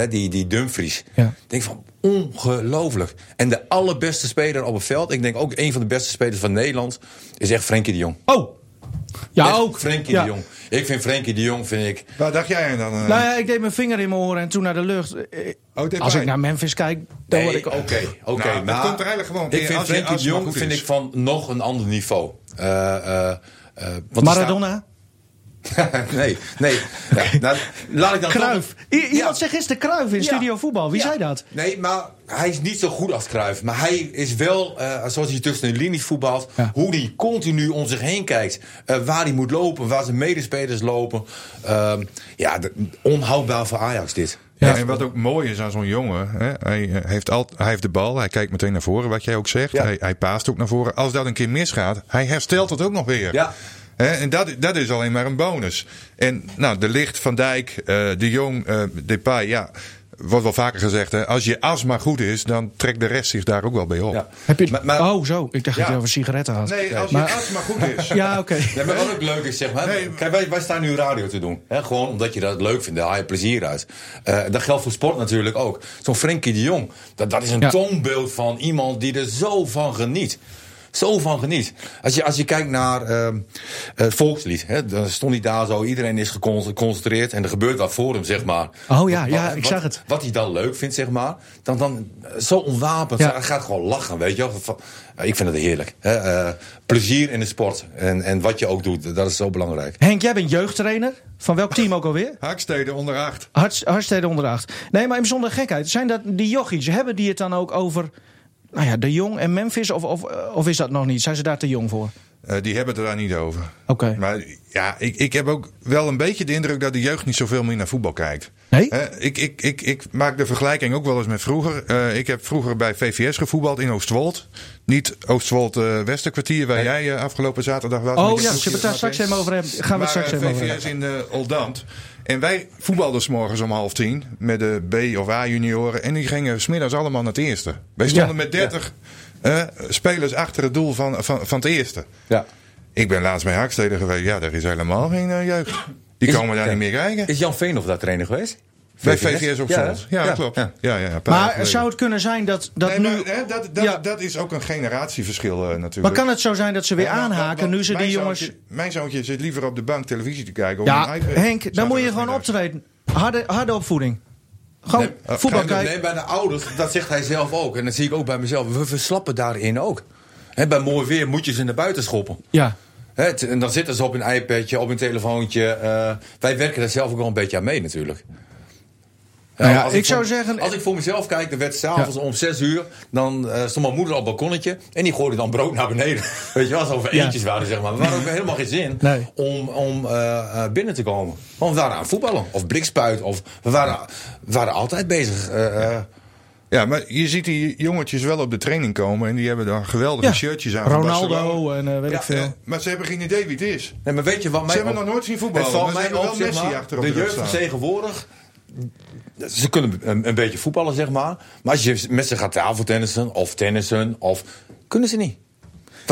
die, die Dumfries. Ja. Ik denk van ongelooflijk. En de allerbeste speler op het veld, ik denk ook een van de beste spelers van Nederland, is echt Frenkie de Jong. Oh! Ja, Echt ook. Frenkie Ja. de Jong. Ik vind Frenkie de Jong, vind ik. Waar dacht jij dan? eh? Nou ja, ik deed mijn vinger in mijn oren en toen naar de lucht. Eh, Oh, dit Als ik naar Memphis kijk, dan Nee, word oké, ik... oké. Nou, het maar komt er eigenlijk gewoon Ik in vind Frenkie de Jong vind ik van nog een ander niveau. Eh, eh, eh, want die Maradona? nee, nee. Ja, nou, laat ik dan Kruif. Iemand Ja. zegt gisteren Kruif in Ja. Studio Voetbal. Wie Ja. zei dat? Nee, maar hij is niet zo goed als Cruijff. Maar hij is wel, eh, zoals hij tussen de linies voetbalt... Ja. hoe hij continu om zich heen kijkt. eh, waar hij moet lopen, waar zijn medespelers lopen. Ehm, ja, de- onhoudbaar voor Ajax dit. Ja, en wat ook mooi is aan zo'n jongen, hè, hij, eh, heeft al, hij heeft de bal, hij kijkt meteen naar voren, wat jij ook zegt. Ja. Hij, hij paast ook naar voren. Als dat een keer misgaat, hij herstelt het ook nog weer. Ja. En dat, dat is alleen maar een bonus. En nou, de Licht, Van Dijk, eh, De Jong, eh Depay, ja, wordt wel vaker gezegd. Hè, als je as maar goed is, dan trekt de rest zich daar ook wel bij op. Ja. Heb je... Maar- maar- oh, zo. Ik dacht dat je over sigaretten had. Nee, als Maar- je as maar goed is. Ja, oké. Ja, maar wat ook leuk is, zeg maar. Nee. Kijk, wij, wij staan nu radio te doen. Hè, gewoon omdat je dat leuk vindt. Daar haal je plezier uit. Eh, dat geldt voor sport natuurlijk ook. Zo'n Frenkie de Jong. Dat, dat is een Ja. toonbeeld van iemand die er zo van geniet. Zo van geniet. Als je, als je kijkt naar ehm, het volkslied. Hè, dan stond hij daar zo. Iedereen is gecon- geconcentreerd. En er gebeurt wat voor hem, zeg maar. Oh ja, Wat- ja, wat- ik wat- zag het. Wat hij dan leuk vindt, zeg maar. Dan, dan eh, zo onwapend. Ja. Hij gaat gewoon lachen, weet je wel. Eh, Ik vind het heerlijk. Hè. Eh, plezier in de sport. En, en wat je ook doet, dat is zo belangrijk. Henk, jij bent jeugdtrainer. Van welk team ook alweer? Haksteden onder acht. Harts, Hartstede onder acht. Nee, maar zonder gekheid. Zijn dat die jochies? Hebben die het dan ook over nou ja, de Jong en Memphis? Of, of, of is dat nog niet? Zijn ze daar te jong voor? Eh, die hebben het er daar niet over. Oké. Maar ja, ik, ik heb ook wel een beetje de indruk dat de jeugd niet zoveel meer naar voetbal kijkt. Nee? Ik, ik, ik, ik maak de vergelijking ook wel eens met vroeger. Eh, ik heb vroeger bij VVS gevoetbald in Oostwold. Niet Oostwold eh Westerkwartier, waar jij afgelopen zaterdag was. Oh ja, zullen we het daar straks even over hebben? Gaan we het straks even over VVS in uh, Oldambt. En wij voetbalden s morgens om half tien met de B- of A-junioren. En die gingen smiddags allemaal naar het eerste. Wij stonden Ja. met 30 eh, spelers achter het doel van, van, van het eerste. Ja. Ik ben laatst bij Haaksteden geweest. Ja, daar is helemaal geen eh, jeugd. Die Is- komen daar ja. niet meer kijken. Is Jan Veenhoff daar trainer geweest? Bij VVS op Ja, Zand. Ja, ja, klopt. ja. Ja. Ja, Maar zou het kunnen zijn dat, dat Nee, nu... maar, hè, dat, dat, Ja. dat is ook een generatieverschil eh, natuurlijk. Maar kan het zo zijn dat ze weer maar- aanhaken want nu ze mijn die jongens... zoontje- mijn zoontje zit liever op de bank televisie te kijken. Ja. Henk, dan moet je gewoon optreden. Harde, harde opvoeding. Gewoon Nee, voetbal ga je kijken. Nee, bij de ouders, dat zegt hij zelf ook. En dat zie ik ook bij mezelf. We verslappen daarin ook. Bij mooi weer moet je ze naar buiten schoppen. Ja. En dan zitten ze op hun iPadje, op hun telefoontje. eh, wij werken daar zelf ook wel een beetje aan mee natuurlijk. Nou ja, als ik zou voor- zeggen- Als ik voor mezelf kijk, dan werd s'avonds om 6 uur. Dan eh, stond mijn moeder op het balkonnetje. En die gooide dan brood naar beneden. Weet je wel, als over Ja. eentjes waren, zeg maar. We hadden ook helemaal geen zin Nee. om, om eh, eh, binnen te komen. Want we waren aan voetballen. Of blikspuit. Of we waren, we waren altijd bezig. Ja, maar je ziet die jongetjes wel op de training komen. En die hebben dan geweldige Ja. shirtjes aan. Ronaldo en eh, weet Ja, ik veel. Maar ze hebben geen idee wie het is. Nee, maar weet je wat mij Ze hebben nog nooit zien voetballen, Het valt mij op, zeg maar, de de jeugd van tegenwoordig. Ze kunnen een, een beetje voetballen, zeg maar. Maar als je met ze gaat tafeltennissen of tennissen, of, kunnen ze niet.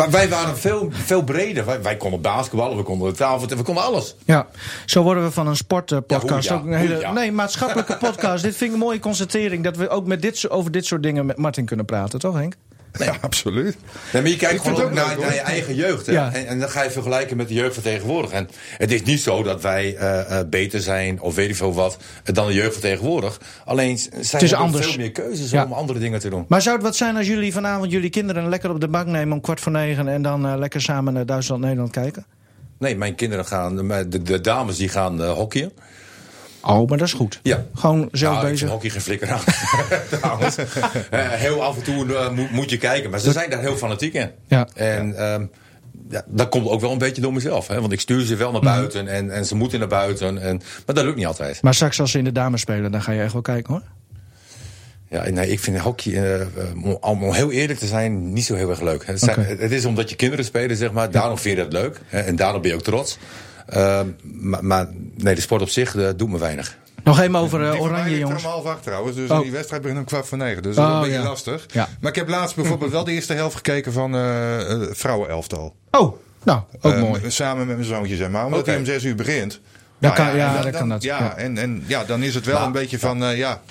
Wij- waren veel, veel breder. Wij, wij konden basketballen, we konden tafeltennissen, we konden alles. Ja, zo worden we van een sportpodcast Ja, ook een hele ja. nee maatschappelijke podcast. dit vind ik een mooie constatering dat we ook met dit, over dit soort dingen met Martin kunnen praten, toch Henk? Ja, absoluut. Nee, maar je kijkt Ik gewoon ook naar, leuk, naar je eigen jeugd. Ja. En, en dan ga je vergelijken met de jeugd van tegenwoordig. En het is niet zo dat wij eh, eh, beter zijn of weet ik veel wat eh, dan de jeugd van tegenwoordig. Alleen s- zij is hebben anders. veel meer keuzes Ja. om andere dingen te doen. Maar zou het wat zijn als jullie vanavond jullie kinderen lekker op de bank nemen om kwart voor negen en dan lekker samen naar Duitsland-Nederland kijken? Nee, mijn kinderen gaan, de, de, de dames die gaan uh, hockeyen. Oh, maar dat is goed. Ja. Gewoon zelf Nou, ik bezig. vind hockey geen flikker aan. Eh, heel af en toe eh, moet, moet je kijken. Maar ze zijn daar heel fanatiek in. Ja. En ehm, ja, dat komt ook wel een beetje door mezelf. Hè? Want ik stuur ze wel naar Mhm. buiten. En, en ze moeten naar buiten. En, maar dat lukt niet altijd. Maar straks als ze in de dames spelen, dan ga je echt wel kijken hoor. Ja, nee, ik vind hockey, eh, om, om heel eerlijk te zijn, niet zo heel erg leuk. Het, zijn- het is omdat je kinderen spelen, zeg maar. Daarom vind je dat leuk. Hè, en daarom ben je ook trots. Eh, maar, maar nee, de sport op zich eh, doet me weinig. Nog even over eh, Die van mij Oranje, jongens. om half acht trouwens. Dus Oh. die wedstrijd begint om kwart voor negen. Dus dat is Oh, een beetje ja. lastig. Ja. Maar ik heb laatst bijvoorbeeld wel de eerste helft gekeken van eh eh, vrouwenelftal. Oh, nou, ook Eh, mooi. samen met mijn zoontje, zeg maar. Omdat hij om zes uur begint. Ja, Nou kan- ja, en dat kan dat, Ja. En, en ja, dan is het wel Maar- een beetje van, ja...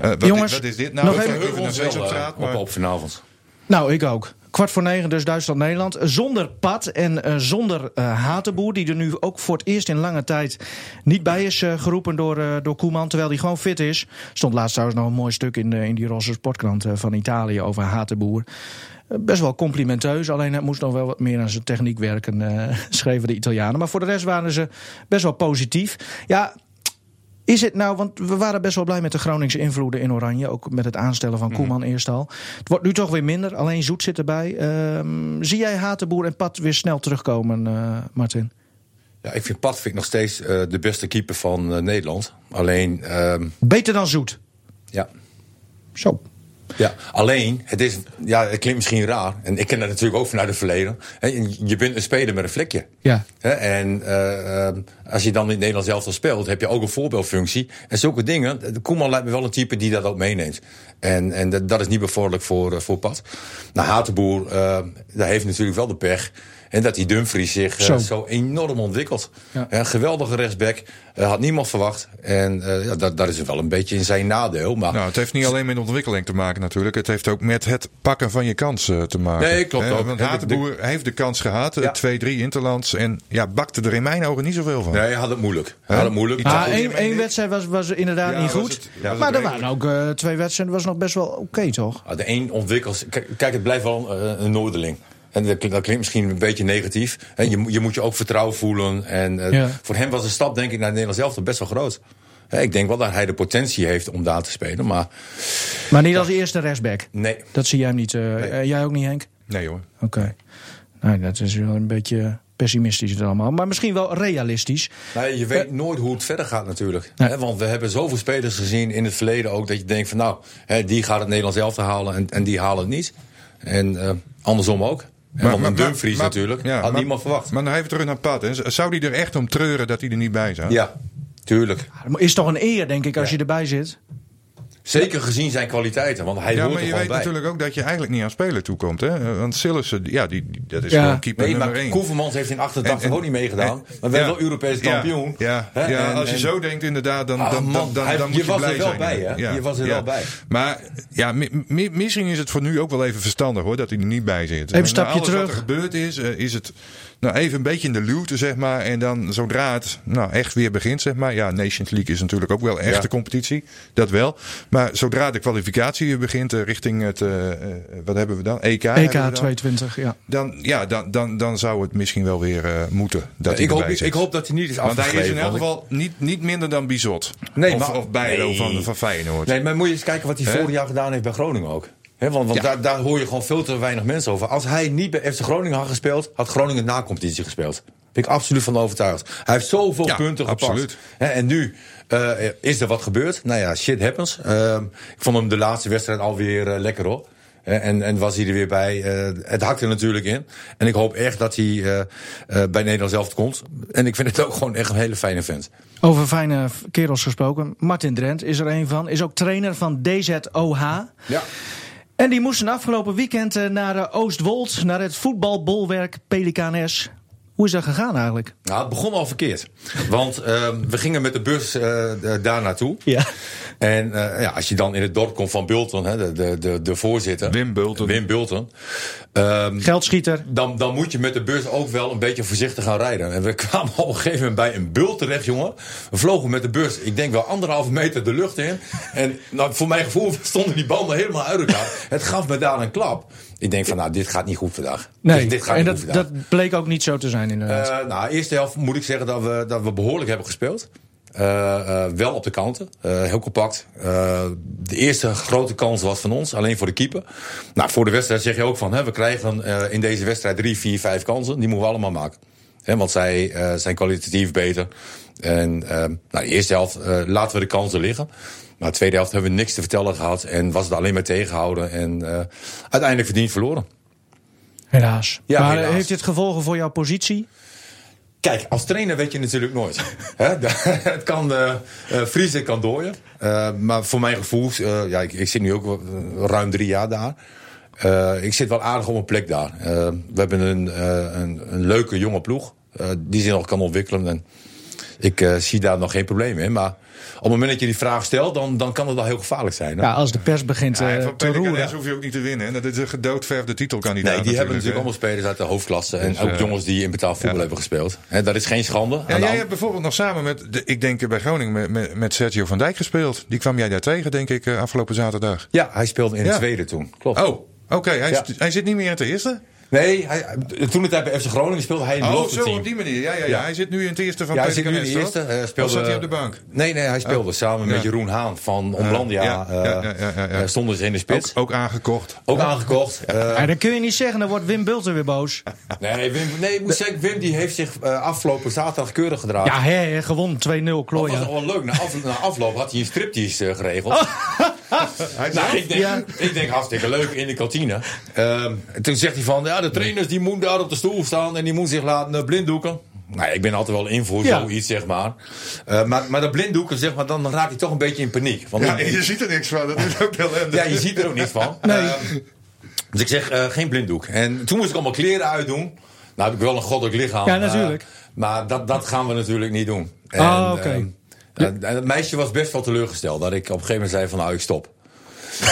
wat, Jongens, wat is dit nou? nog We even- wel op straat, op, maar... op vanavond. Nou, ik ook. Kwart voor negen, dus Duitsland-Nederland. Zonder Pat en eh, zonder eh Hatenboer, die er nu ook voor het eerst in lange tijd niet bij is eh, geroepen door, door Koeman, terwijl hij gewoon fit is. Stond laatst trouwens nog een mooi stuk in, in die roze sportkrant van Italië over Hatenboer. Best wel complimenteus, alleen hij moest nog wel wat meer aan zijn techniek werken, schreven de Italianen. Maar voor de rest waren ze best wel positief. Ja, is het nou, want we waren best wel blij met de Groningse invloeden in Oranje. Ook met het aanstellen van Koeman eerst al. Het wordt nu toch weer minder, alleen Zoet zit erbij. Ehm, zie jij Hatenboer en Pat weer snel terugkomen, eh, Martin? Ja, ik vind Pat vind ik nog steeds eh, de beste keeper van eh, Nederland. Alleen, ehm, Beter dan Zoet. ja, Zo. Ja, alleen, het, is, ja, het klinkt misschien raar. En ik ken dat natuurlijk ook vanuit het verleden. Je- bent een speler met een vlekje. Ja. En eh, eh, als je dan in het Nederlands elftal speelt, heb je ook een voorbeeldfunctie. En zulke dingen. Koeman lijkt me wel een type die dat ook meeneemt. En, en dat, dat is niet bevorderlijk voor, eh, voor Pat. Nou, Hatenboer, daar heeft natuurlijk wel de pech. En dat die Dumfries zich eh, Zo. zo. enorm ontwikkelt. Ja. Een geweldige rechtsback. eh, had niemand verwacht. En eh, ja, dat, dat is wel een beetje in zijn nadeel. Maar Nou, het heeft niet alleen met ontwikkeling te maken natuurlijk. Het heeft ook met het pakken van je kans eh, te maken. Nee, klopt ook. Want De- Hatenboer heeft de kans gehad. eh, Ja. Twee, drie interlands. En ja, bakte er in mijn ogen niet zoveel van. Nee, hij had het moeilijk. Hij had het moeilijk. Ah, één, één wedstrijd was, was inderdaad Ja, niet goed. het- ja, maar er waren ook twee wedstrijden, was nog best wel oké, toch? Ah, De een ontwikkelt. Kijk, kijk, het blijft wel een, een Noorderling. En dat klinkt, dat klinkt misschien een beetje negatief. Hè, je, moet- je moet je ook vertrouwen voelen. En eh, Ja. voor hem was de stap, denk ik, naar het Nederlands elftal best wel groot. Hè, ik denk wel dat hij de potentie heeft om daar te spelen. Maar Maar niet als eerste rechtsback. nee. Dat zie jij hem niet. eh, eh, jij ook niet, Henk? Nee hoor. Oké. Nou, dat is wel een beetje pessimistisch het allemaal. Maar misschien wel realistisch. Nee, je weet nooit hoe het verder gaat natuurlijk. Nee. Want we hebben zoveel spelers gezien in het verleden ook... dat je denkt van nou, die gaat het Nederlands elftal halen en, en die halen het niet. En andersom ook. Want een Dumfries maar- natuurlijk, ja, had maar- niemand verwacht. Maar dan even terug naar Pat. hè. Zou die er echt om treuren dat hij er niet bij zat? Ja, tuurlijk. Is toch een eer, denk ik, als Ja. je erbij zit. Zeker gezien zijn kwaliteiten, want hij Ja, hoort maar er je weet bij. natuurlijk ook dat je eigenlijk niet aan spelen toekomt. Hè? Want Sillissen, ja, die, die- dat is Ja. gewoon keeper Nee, nummer maar één. Koevermans heeft in 88 En- en- ook niet meegedaan. en- maar we ja. wel Europees kampioen. Ja, Hè, ja, en- als je en- zo denkt inderdaad, dan, Ah, dan, dan, dan, hij- dan je moet je, was er blij wel zijn. bij, hè? Ja, Je was er ja. wel bij. Maar ja, mi- mi- misschien is het voor nu ook wel even verstandig hoor, dat hij er niet bij zit. Even een stapje alles terug. wat er gebeurd is, eh, is het nou, even een beetje in de luwte, zeg maar. En dan zodra het nou, echt weer begint, zeg maar. Ja, Nations League is natuurlijk ook wel een echte Ja. competitie. Dat wel. Maar zodra de kwalificatie weer begint eh, richting het, eh, eh, wat hebben we dan? EK. EK dan. 220, ja. Dan, ja, dan, dan, dan zou het misschien wel weer moeten. Dat hij ik, hoop, ik, hoop dat hij niet is Want hij is in elk geval niet, niet minder dan Bizot. Nee, of, maar- of Bijlo nee. van, van Feyenoord. Nee, maar moet je eens kijken wat hij vorig jaar gedaan heeft bij Groningen ook. Hè, want want Ja. daar, daar hoor je gewoon veel te weinig mensen over. Als hij niet bij FC Groningen had gespeeld, had Groningen na competitie gespeeld. Ben ik absoluut van overtuigd. Hij heeft zoveel Ja, punten gepakt. en nu eh, is er wat gebeurd. Nou ja, shit happens. Ehm, ik vond hem de laatste wedstrijd alweer eh, lekker hoor. En, en was hij er weer bij. Eh, het hakt er natuurlijk in. En ik hoop echt dat hij eh, eh, bij Nederland zelf komt. En ik vind het ook gewoon echt een hele fijne vent. Over fijne kerels gesproken. Martin Drent is er een van. Is ook trainer van DZOH. Ja. En die moesten afgelopen weekend eh, naar eh, Oostwold. Naar het voetbalbolwerk Pelicanes. Hoe is dat gegaan eigenlijk? Nou, het begon al verkeerd. Want ehm, we gingen met de bus eh, daar naartoe. Ja. En eh, ja, als je dan in het dorp komt van Bulten, hè, de, de, de, de voorzitter. Wim Bulten. Wim Bulten. ehm, Geldschieter. dan, dan moet je met de bus ook wel een beetje voorzichtig gaan rijden. En we kwamen op een gegeven moment bij een bult terecht, jongen. We vlogen met de bus, ik denk wel anderhalve meter de lucht in. En nou, voor mijn gevoel stonden die banden helemaal uit elkaar. Het gaf me daar een klap. Ik denk van, nou, dit gaat niet goed vandaag. Nee, Dit, dit gaat en niet dat, goed vandaag. dat bleek ook niet zo te zijn inderdaad. Eh, nou, eerste helft moet ik zeggen dat we, dat we behoorlijk hebben gespeeld. Eh, eh, wel op de kanten, heel compact. De eerste grote kans was van ons, alleen voor de keeper. Nou, voor de wedstrijd zeg je ook van, hè, we krijgen in deze wedstrijd drie, vier, vijf kansen. Die moeten we allemaal maken. Want zij zijn kwalitatief beter. En nou, de eerste helft laten we de kansen liggen. Maar de tweede helft hebben we niks te vertellen gehad. En was het alleen maar tegenhouden. En eh, uiteindelijk verdiend verloren. Helaas. Ja, maar eh, helaas. heeft dit gevolgen voor jouw positie? Kijk, als trainer weet je natuurlijk nooit. Het kan uh, vriezen, het kan dooien. Uh, maar voor mijn gevoel, uh, ja, ik, ik, zit nu ook ruim drie jaar daar. Ik zit wel aardig op mijn plek daar. We hebben een, een, een leuke jonge ploeg. Die zich nog kan ontwikkelen. En ik zie daar nog geen probleem in. Maar op het moment dat je die vraag stelt, dan, dan kan het wel heel gevaarlijk zijn. Hè? Ja, als de pers begint Ja, uh, van te roeren. Hoef je ook niet te winnen. hè. Dat is een gedoodverfde titelkandidaat. Nee, die hebben natuurlijk hè. allemaal spelers uit de hoofdklasse. En Dus, ook eh, jongens die in betaald voetbal ja. hebben gespeeld. Hè, dat is geen schande. Ja, de jij hebt bijvoorbeeld nog samen met, de, ik denk bij Groningen, met, met, met Sergio van Dijk gespeeld. Die kwam jij daar tegen, denk ik, eh, afgelopen zaterdag. ja, hij speelde in de tweede toen. Klopt. Oh, oké. hij, hij zit niet meer in het eerste? Nee, hij, toen het bij FC Groningen speelde, hij in het Oh, belofte zo team. op die manier. Ja, ja, ja. Ja. Hij zit nu in het eerste van Ja, hij zit nu in de toch? eerste. eh, Of speelde, zat hij op de bank? Nee, nee, hij speelde samen met Ja. Jeroen Haan van Omlandia. Ja, ja, eh, ja, ja, ja, ja. stonden ze in de Ook, spits. Ook, ook aangekocht. aangekocht. Eh, Ja, dat kun je niet zeggen, dan wordt Wim Bulten weer boos. nee, Wim, nee, ik moet zeggen, Wim die heeft zich eh, afgelopen zaterdag keurig gedragen. Ja, hè, gewonnen 2-0, Dat was Klooien. wel leuk. Na, af, na afloop had hij een striptease geregeld. Hij Nou, ik denk, Ja. ik denk hartstikke leuk in de kantine. Ehm, en toen zegt hij van, ja, de trainers die moeten daar op de stoel staan en die moeten zich laten eh, blinddoeken. Nou, ik ben altijd wel in voor Ja. zoiets, zeg maar. Eh, maar. Maar dat blinddoeken, zeg maar, dan raak je toch een beetje in paniek. Want ja, ik- je ziet er niks van. Dat is ook heel ja, je ziet er ook niets van. Nee. Ehm, dus ik zeg, eh, geen blinddoek. En toen moest ik allemaal kleren uitdoen. Nou heb ik wel een goddelijk lichaam. Ja, natuurlijk. maar dat, dat gaan we natuurlijk niet doen. En, Ah, oké. ehm, eh, en het meisje was best wel teleurgesteld. Dat ik op een gegeven moment zei van, nou, ik stop.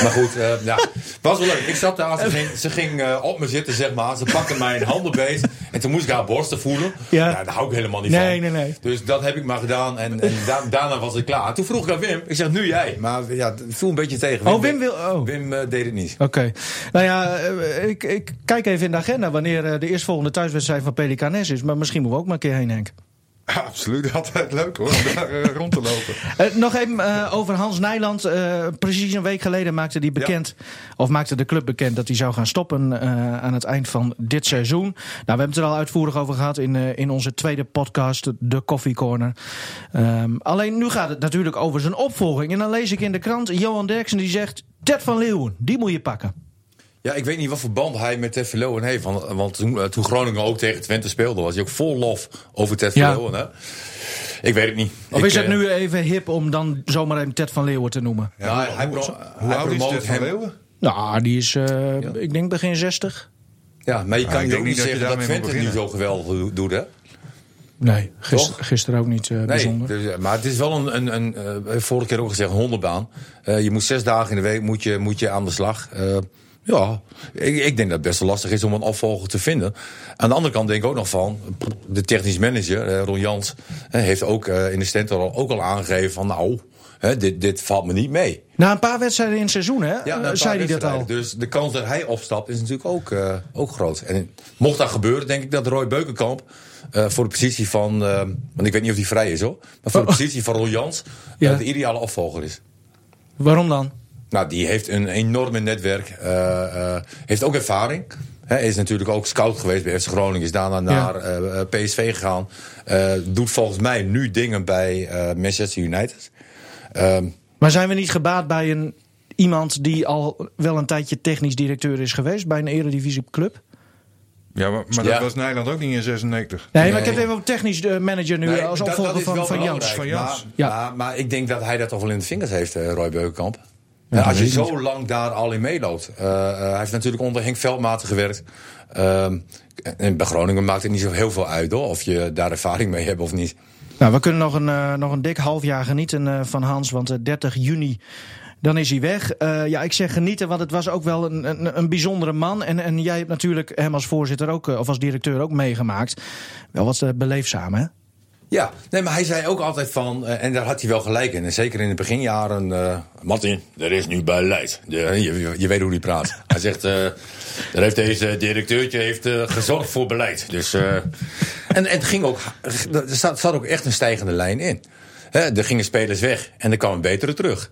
Maar goed, eh, ja, het was wel leuk. Ik zat daar, ze ging, ze ging eh, op me zitten, zeg maar. Ze pakte mijn handen beet. En toen moest ik haar borsten voelen. Ja. Ja. daar hou ik helemaal niet Nee, van. nee, nee. Dus dat heb ik maar gedaan. En, en da- daarna was ik klaar. Toen vroeg ik aan Wim. Ik zeg, nu jij. Maar ja, het viel een beetje tegen. Oh, Wim wil- oh. Wim eh, deed het niet. Oké. Nou ja, eh, ik, ik kijk even in de agenda wanneer eh, de eerstvolgende thuiswedstrijd van Pelicanes is. Maar misschien moeten we ook maar een keer heen, Henk. Ja, absoluut. Altijd leuk hoor, om daar eh, rond te lopen. Eh, nog even eh, over Hans Nijland. Precies een week geleden maakte hij bekend, of maakte de club bekend dat hij zou gaan stoppen aan het eind van dit seizoen. Nou, we hebben het er al uitvoerig over gehad in, in onze tweede podcast, de Coffee Corner. Ehm, alleen nu gaat het natuurlijk over zijn opvolging. En dan lees ik in de krant Johan Derksen die zegt: Ted van Leeuwen, die moet je pakken. Ja, ik weet niet wat voor band hij met Ted Verleeuwen heeft. Want, want toen, eh, toen Groningen ook tegen Twente speelde, was hij ook vol lof over Ted Ja. Verleeuwen. Hè? Ik weet het niet. Of Ik, is het eh, nu even hip om dan zomaar even Ted van Leeuwen te noemen? Ja, hij, hij, pro- Hoe hij oud is dit van Leeuwen? Nou, die is, eh, ik denk begin 60. Ja, maar je Ja, kan je ook niet dat zeggen dat daarmee Twente nu zo geweldig doet, hè? Nee, gister, Toch? gisteren ook niet eh, Nee, bijzonder. dus, maar het is wel een, een, een eh, vorige keer ook gezegd, een hondenbaan. Eh, je moet zes dagen in de week moet je, moet je aan de slag. Ja, ik, ik denk dat het best wel lastig is om een opvolger te vinden. Aan de andere kant denk ik ook nog van, de technisch manager, eh, Ron Jans, eh, heeft ook eh, in de stentor ook al aangegeven van, nou, dit, dit valt me niet mee. Na een paar wedstrijden in het seizoen, hè? Ja, zei hij dat al. Dus de kans dat hij opstapt is natuurlijk ook, ook groot. En mocht dat gebeuren, denk ik dat Roy Beukenkamp voor de positie van, want ik weet niet of hij vrij is hoor, maar voor de Oh. positie van Ron Jans Ja. de ideale opvolger is. Waarom dan? Nou, die heeft een enorme netwerk, eh, eh, heeft ook ervaring. Hij is natuurlijk ook scout geweest bij FC Groningen, is daarna naar eh, PSV gegaan. Eh, doet volgens mij nu dingen bij eh, Manchester United. Ehm, Maar zijn we niet gebaat bij een, iemand die al wel een tijdje technisch directeur is geweest bij een eredivisieclub? Ja, maar, maar Ja. dat was Nijland ook niet in 96. Nee, Nee. maar ik heb even technisch manager nu Nee, als opvolger van, van Jans. Van Jans. Maar, Ja. maar, maar ik denk dat hij dat toch wel in de vingers heeft, eh, Roy Beukenkamp. Ja, als je zo lang daar al in meeloopt. Eh, eh, hij heeft natuurlijk onder Henk Veldmaten gewerkt. Ehm, en bij Groningen maakt het niet zo heel veel uit hoor, of je daar ervaring mee hebt of niet. Nou, we kunnen nog een, eh, nog een dik half jaar genieten van Hans, want eh, 30 juni. Dan is hij weg. Ja, ik zeg genieten, want het was ook wel een, een, een bijzondere man. En, en jij hebt natuurlijk hem als voorzitter ook, of als directeur ook meegemaakt. Wel wat beleefdzaam, hè? Ja, nee, maar hij zei ook altijd van, eh, en daar had hij wel gelijk in. En zeker in de beginjaren, eh Martin, er is nu beleid. De, je, je weet hoe hij praat. hij zegt, eh er heeft deze directeurtje heeft, eh, gezorgd voor beleid. Dus, eh, en, en het ging ook, er zat, zat ook echt een stijgende lijn in. Hè, er gingen spelers weg en er kwam een betere terug.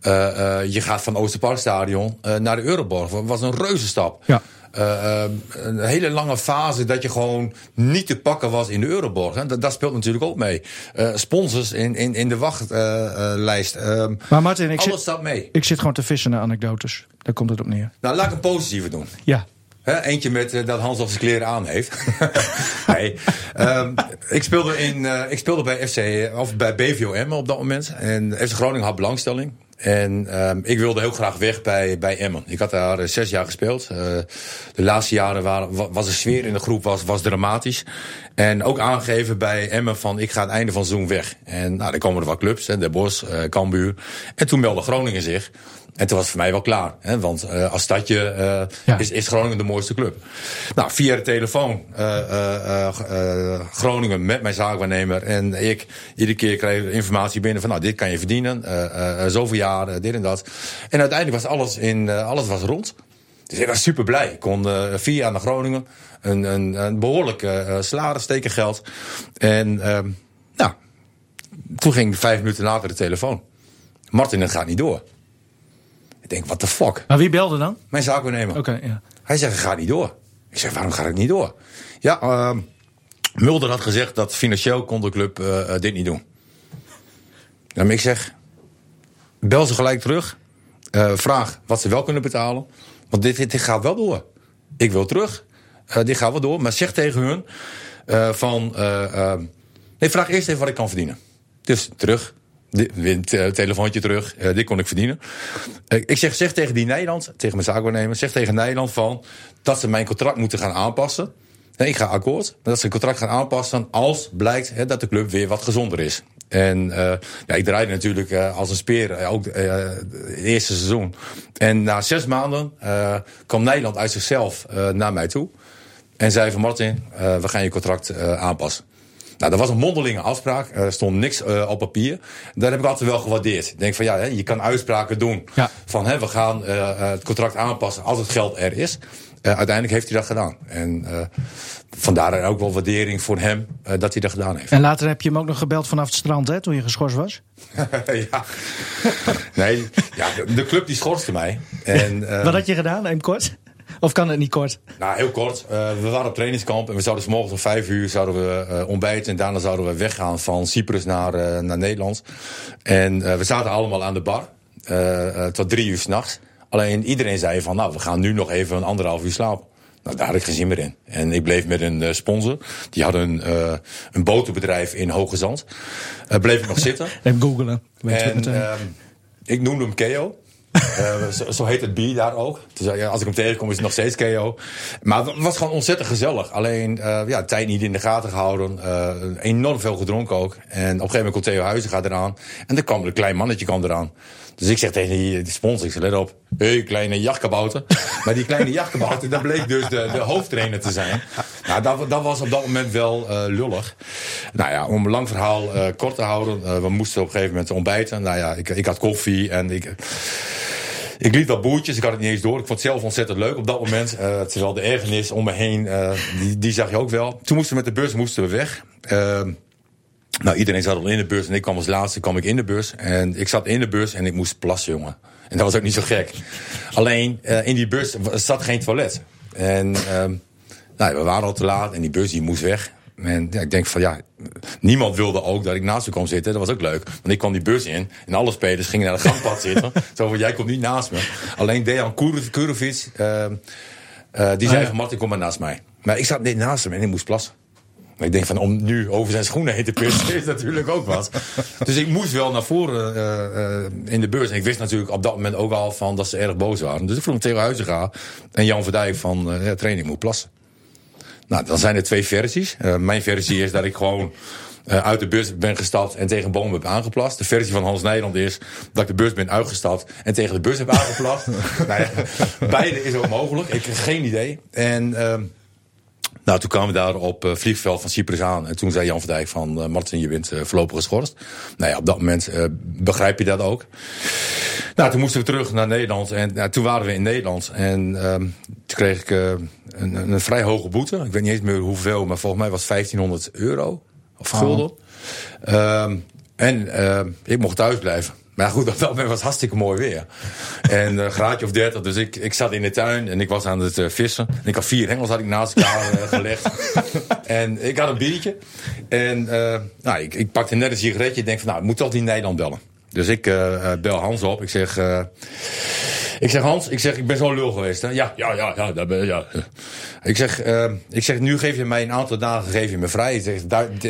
Eh, eh, je gaat van Oosterparkstadion eh, naar de Euroborg. Dat was een reuze stap. Ja. Eh, eh, een hele lange fase dat je gewoon niet te pakken was in de Euroborg. Hè. Dat, dat speelt natuurlijk ook mee. Eh, sponsors in, in, in de wachtlijst. Ehm, Maar Martin, ik alles zit, staat mee. ik zit gewoon te vissen naar anekdotes. Daar komt het op neer. Nou, laat ik een positieve doen. Ja. Eentje met dat Hans of zijn kleren aan heeft. nee. Ehm, ik, speelde in, ik speelde bij FC, of bij BVO op dat moment. En FC Groningen had belangstelling. En ehm, ik wilde heel graag weg bij, bij Emmen. Ik had daar eh, zes jaar gespeeld. Eh, de laatste jaren waren, wa- was de sfeer in de groep was, was dramatisch. En ook aangegeven bij Emmen van ik ga het einde van het seizoen weg. En nou, dan komen er wat clubs, hè, De Bosch, eh Cambuur. En toen meldde Groningen zich. En toen was het voor mij wel klaar. Hè, want eh, als stadje Ja. is, is Groningen de mooiste club. Nou, via de telefoon eh, Groningen met mijn zaakwaarnemer. En ik iedere keer kreeg informatie binnen van nou, dit kan je verdienen. zoveel jaar, eh, dit en dat. En uiteindelijk was alles, in, alles was rond. Dus ik was super blij. Ik kon vier jaar naar Groningen. Een, een, een behoorlijk eh, eh, salaris, tekengeld. En ehm, nou, toen ging vijf minuten later de telefoon. Martin, het gaat niet door. Ik denk, what the fuck? Maar wie belde dan? Mijn zaakwaarnemer. Oké, ja. Hij zegt, gaat niet door. Ik zeg, waarom gaat het niet door? Ja, ehm, Mulder had gezegd dat financieel kon de club eh, eh, dit niet doen. Maar ik zeg, bel ze gelijk terug. Eh, vraag wat ze wel kunnen betalen. Want dit, dit, dit gaat wel door. Ik wil terug. Dit gaat wel door. Maar zeg tegen hun van... eh, eh, nee, vraag eerst even wat ik kan verdienen. Dus terug. Te- telefoontje terug. Dit kon ik verdienen. Ik zeg, zeg tegen die Nederland, tegen mijn zaakwaarnemer... zeg tegen Nederland van dat ze mijn contract moeten gaan aanpassen. Ik ga akkoord. maar Dat ze het contract gaan aanpassen als blijkt hè, dat de club weer wat gezonder is. En eh, ja, ik draaide natuurlijk eh, als een speer, eh, ook het eerste seizoen. En na zes maanden kwam Nederland uit zichzelf naar mij toe. En zei van Martin, we gaan je contract aanpassen. Nou, dat was een mondelinge afspraak. Er stond niks eh, op papier. Dat heb ik altijd wel gewaardeerd. Ik denk van ja, hè, je kan uitspraken doen. Ja. Van hè, we gaan eh, eh, het contract aanpassen als het geld er is. Uiteindelijk heeft hij dat gedaan. En vandaar ook wel waardering voor hem dat hij dat gedaan heeft. En later heb je hem ook nog gebeld vanaf het strand, hè, toen je geschorst was. ja. Nee, ja, de, club die schorste mij. En, Wat had je gedaan, even kort? Of kan het niet kort? Nou, heel kort. Eh, we waren op trainingskamp en we zouden 's morgens om vijf uur zouden we eh, ontbijten. En daarna zouden we weggaan van Cyprus naar, eh, naar Nederland. En we zaten allemaal aan de bar. tot drie uur s'nachts. Alleen iedereen zei van, nou, we gaan nu nog even een anderhalf uur slapen. Nou, daar had ik geen zin meer in. En ik bleef met een sponsor. Die hadden een, eh, een botenbedrijf in Hoge Zand. Eh, bleef ik nog zitten. Even googelen. En ehm, ik noemde hem Keo. Eh, zo, zo heet het bier daar ook. Dus ja, als ik hem tegenkom is het nog steeds Keo. Maar het was gewoon ontzettend gezellig. Alleen eh, ja, tijd niet in de gaten gehouden. eh, enorm veel gedronken ook. En op een gegeven moment komt Theo Huizen gaat eraan. En dan kwam er een klein mannetje kwam eraan. Dus ik zeg tegen die, die sponsor, ik zeg, let op. Hé, hey, kleine jachtkabouter. maar die kleine jachtkabouter, dat bleek dus de, de hoofdtrainer te zijn. Nou, dat, dat was op dat moment wel eh, lullig. Nou ja, om een lang verhaal eh, kort te houden. eh, we moesten op een gegeven moment ontbijten. Nou ja, ik, ik had koffie en ik... Ik liet wat boertjes, ik had het niet eens door. Ik vond het zelf ontzettend leuk op dat moment. eh, terwijl de ergernis om me heen, die, die zag je ook wel. Toen moesten we met de bus moesten we weg. Ehm, nou, iedereen zat al in de bus en ik kwam als laatste kwam ik in de bus. En ik zat in de bus en ik moest plassen, jongen. En dat was ook niet zo gek. Alleen, eh, in die bus zat geen toilet. En ehm, nou, we waren al te laat en die bus die moest weg. En ja, ik denk van ja, niemand wilde ook dat ik naast me kwam zitten. Dat was ook leuk. Want ik kwam die bus in en alle spelers gingen naar de gangpad zitten. Zo van, jij komt niet naast me. Alleen Dejan Kurovic, ehm, eh, die zei van Martin, kom maar naast mij. Maar ik zat net naast hem en ik moest plassen. Maar ik denk van om nu over zijn schoenen heen te pissen is natuurlijk ook wat. Dus ik moest wel naar voren eh, eh, in de beurs. En ik wist natuurlijk op dat moment ook al van dat ze erg boos waren. Dus ik vroeg tegen Huizinga en Jan Verdijk van eh ja, training moet plassen. Nou, dan zijn er twee versies. Mijn versie is dat ik gewoon uit de bus ben gestapt en tegen een boom heb aangeplast. De versie van Hans Nederland is dat ik de bus ben uitgestapt en tegen de bus heb aangeplast. nou ja, beide is ook mogelijk. Ik heb geen idee. En ehm, nou, toen kwamen we daar op het vliegveld van Cyprus aan. En toen zei Jan van Dijk van... eh, Martin, je bent eh, voorlopig geschorst. Nou ja, op dat moment eh, begrijp je dat ook. Nou, toen moesten we terug naar Nederland. En nou, toen waren we in Nederland. En ehm, toen kreeg ik eh, een, een, vrij hoge boete. Ik weet niet eens meer hoeveel, maar volgens mij was het 1500 euro. Of gulden. Ehm, en ehm, ik mocht thuis blijven. Maar goed, op dat moment was het hartstikke mooi weer. En een graadje of 30, dus ik, ik zat in de tuin en ik was aan het eh, vissen. En ik had vier hengels had ik naast elkaar eh, gelegd. En ik had een biertje. En eh, nou, ik, ik pakte net een sigaretje. Ik denk van, nou, ik moet toch die Nederland bellen. Dus ik bel Hans op. Ik zeg, ik zeg Hans, ik zeg, ik ben zo lul geweest. Hè? Ja, ja, ja, ja, dat ben, ja. Ik zeg, eh, ik zeg, nu geef je mij een aantal dagen geef je me vrij. Ik zeg,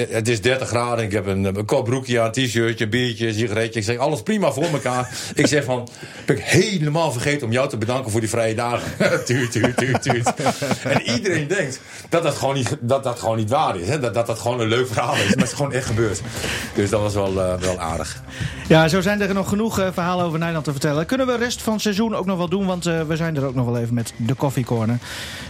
het is 30 graden. Ik heb een, een broekje aan, een t-shirtje, biertje, een sigaretje. Ik zeg, alles prima voor elkaar. ik zeg van, ben ik helemaal vergeten om jou te bedanken voor die vrije dagen. tuut, tuut, tuut, tuut. en iedereen denkt dat dat gewoon niet, dat dat gewoon niet waar is. Hè? Dat, dat dat gewoon een leuk verhaal is. Maar het is gewoon echt gebeurd. Dus dat was wel, eh, wel aardig. Ja, zo zijn er nog genoeg eh, verhalen over Nederland te vertellen. Kunnen we rest van het seizoen ook nog wel doen, want eh, we zijn er ook nog wel even met de Coffee Corner.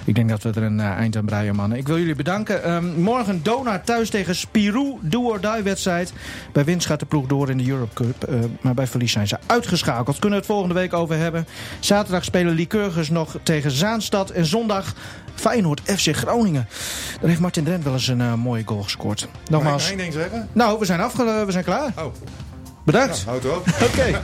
Ik denk dat we er een eh, eind aan breien, mannen. Ik wil jullie bedanken. Ehm, morgen Dona thuis tegen Spirou, do or die wedstrijd. Bij winst gaat de ploeg door in de Europe Cup, eh, maar bij verlies zijn ze uitgeschakeld. Kunnen we het volgende week over hebben. Zaterdag spelen Lycurgus nog tegen Zaanstad en zondag Feyenoord FC Groningen. Daar heeft Martin Drent wel eens een eh, mooie goal gescoord. Mag ik Nogmaals, één ding zeggen? nou, we zijn, afge we zijn klaar. Oh, Bedankt. houd op. Oké.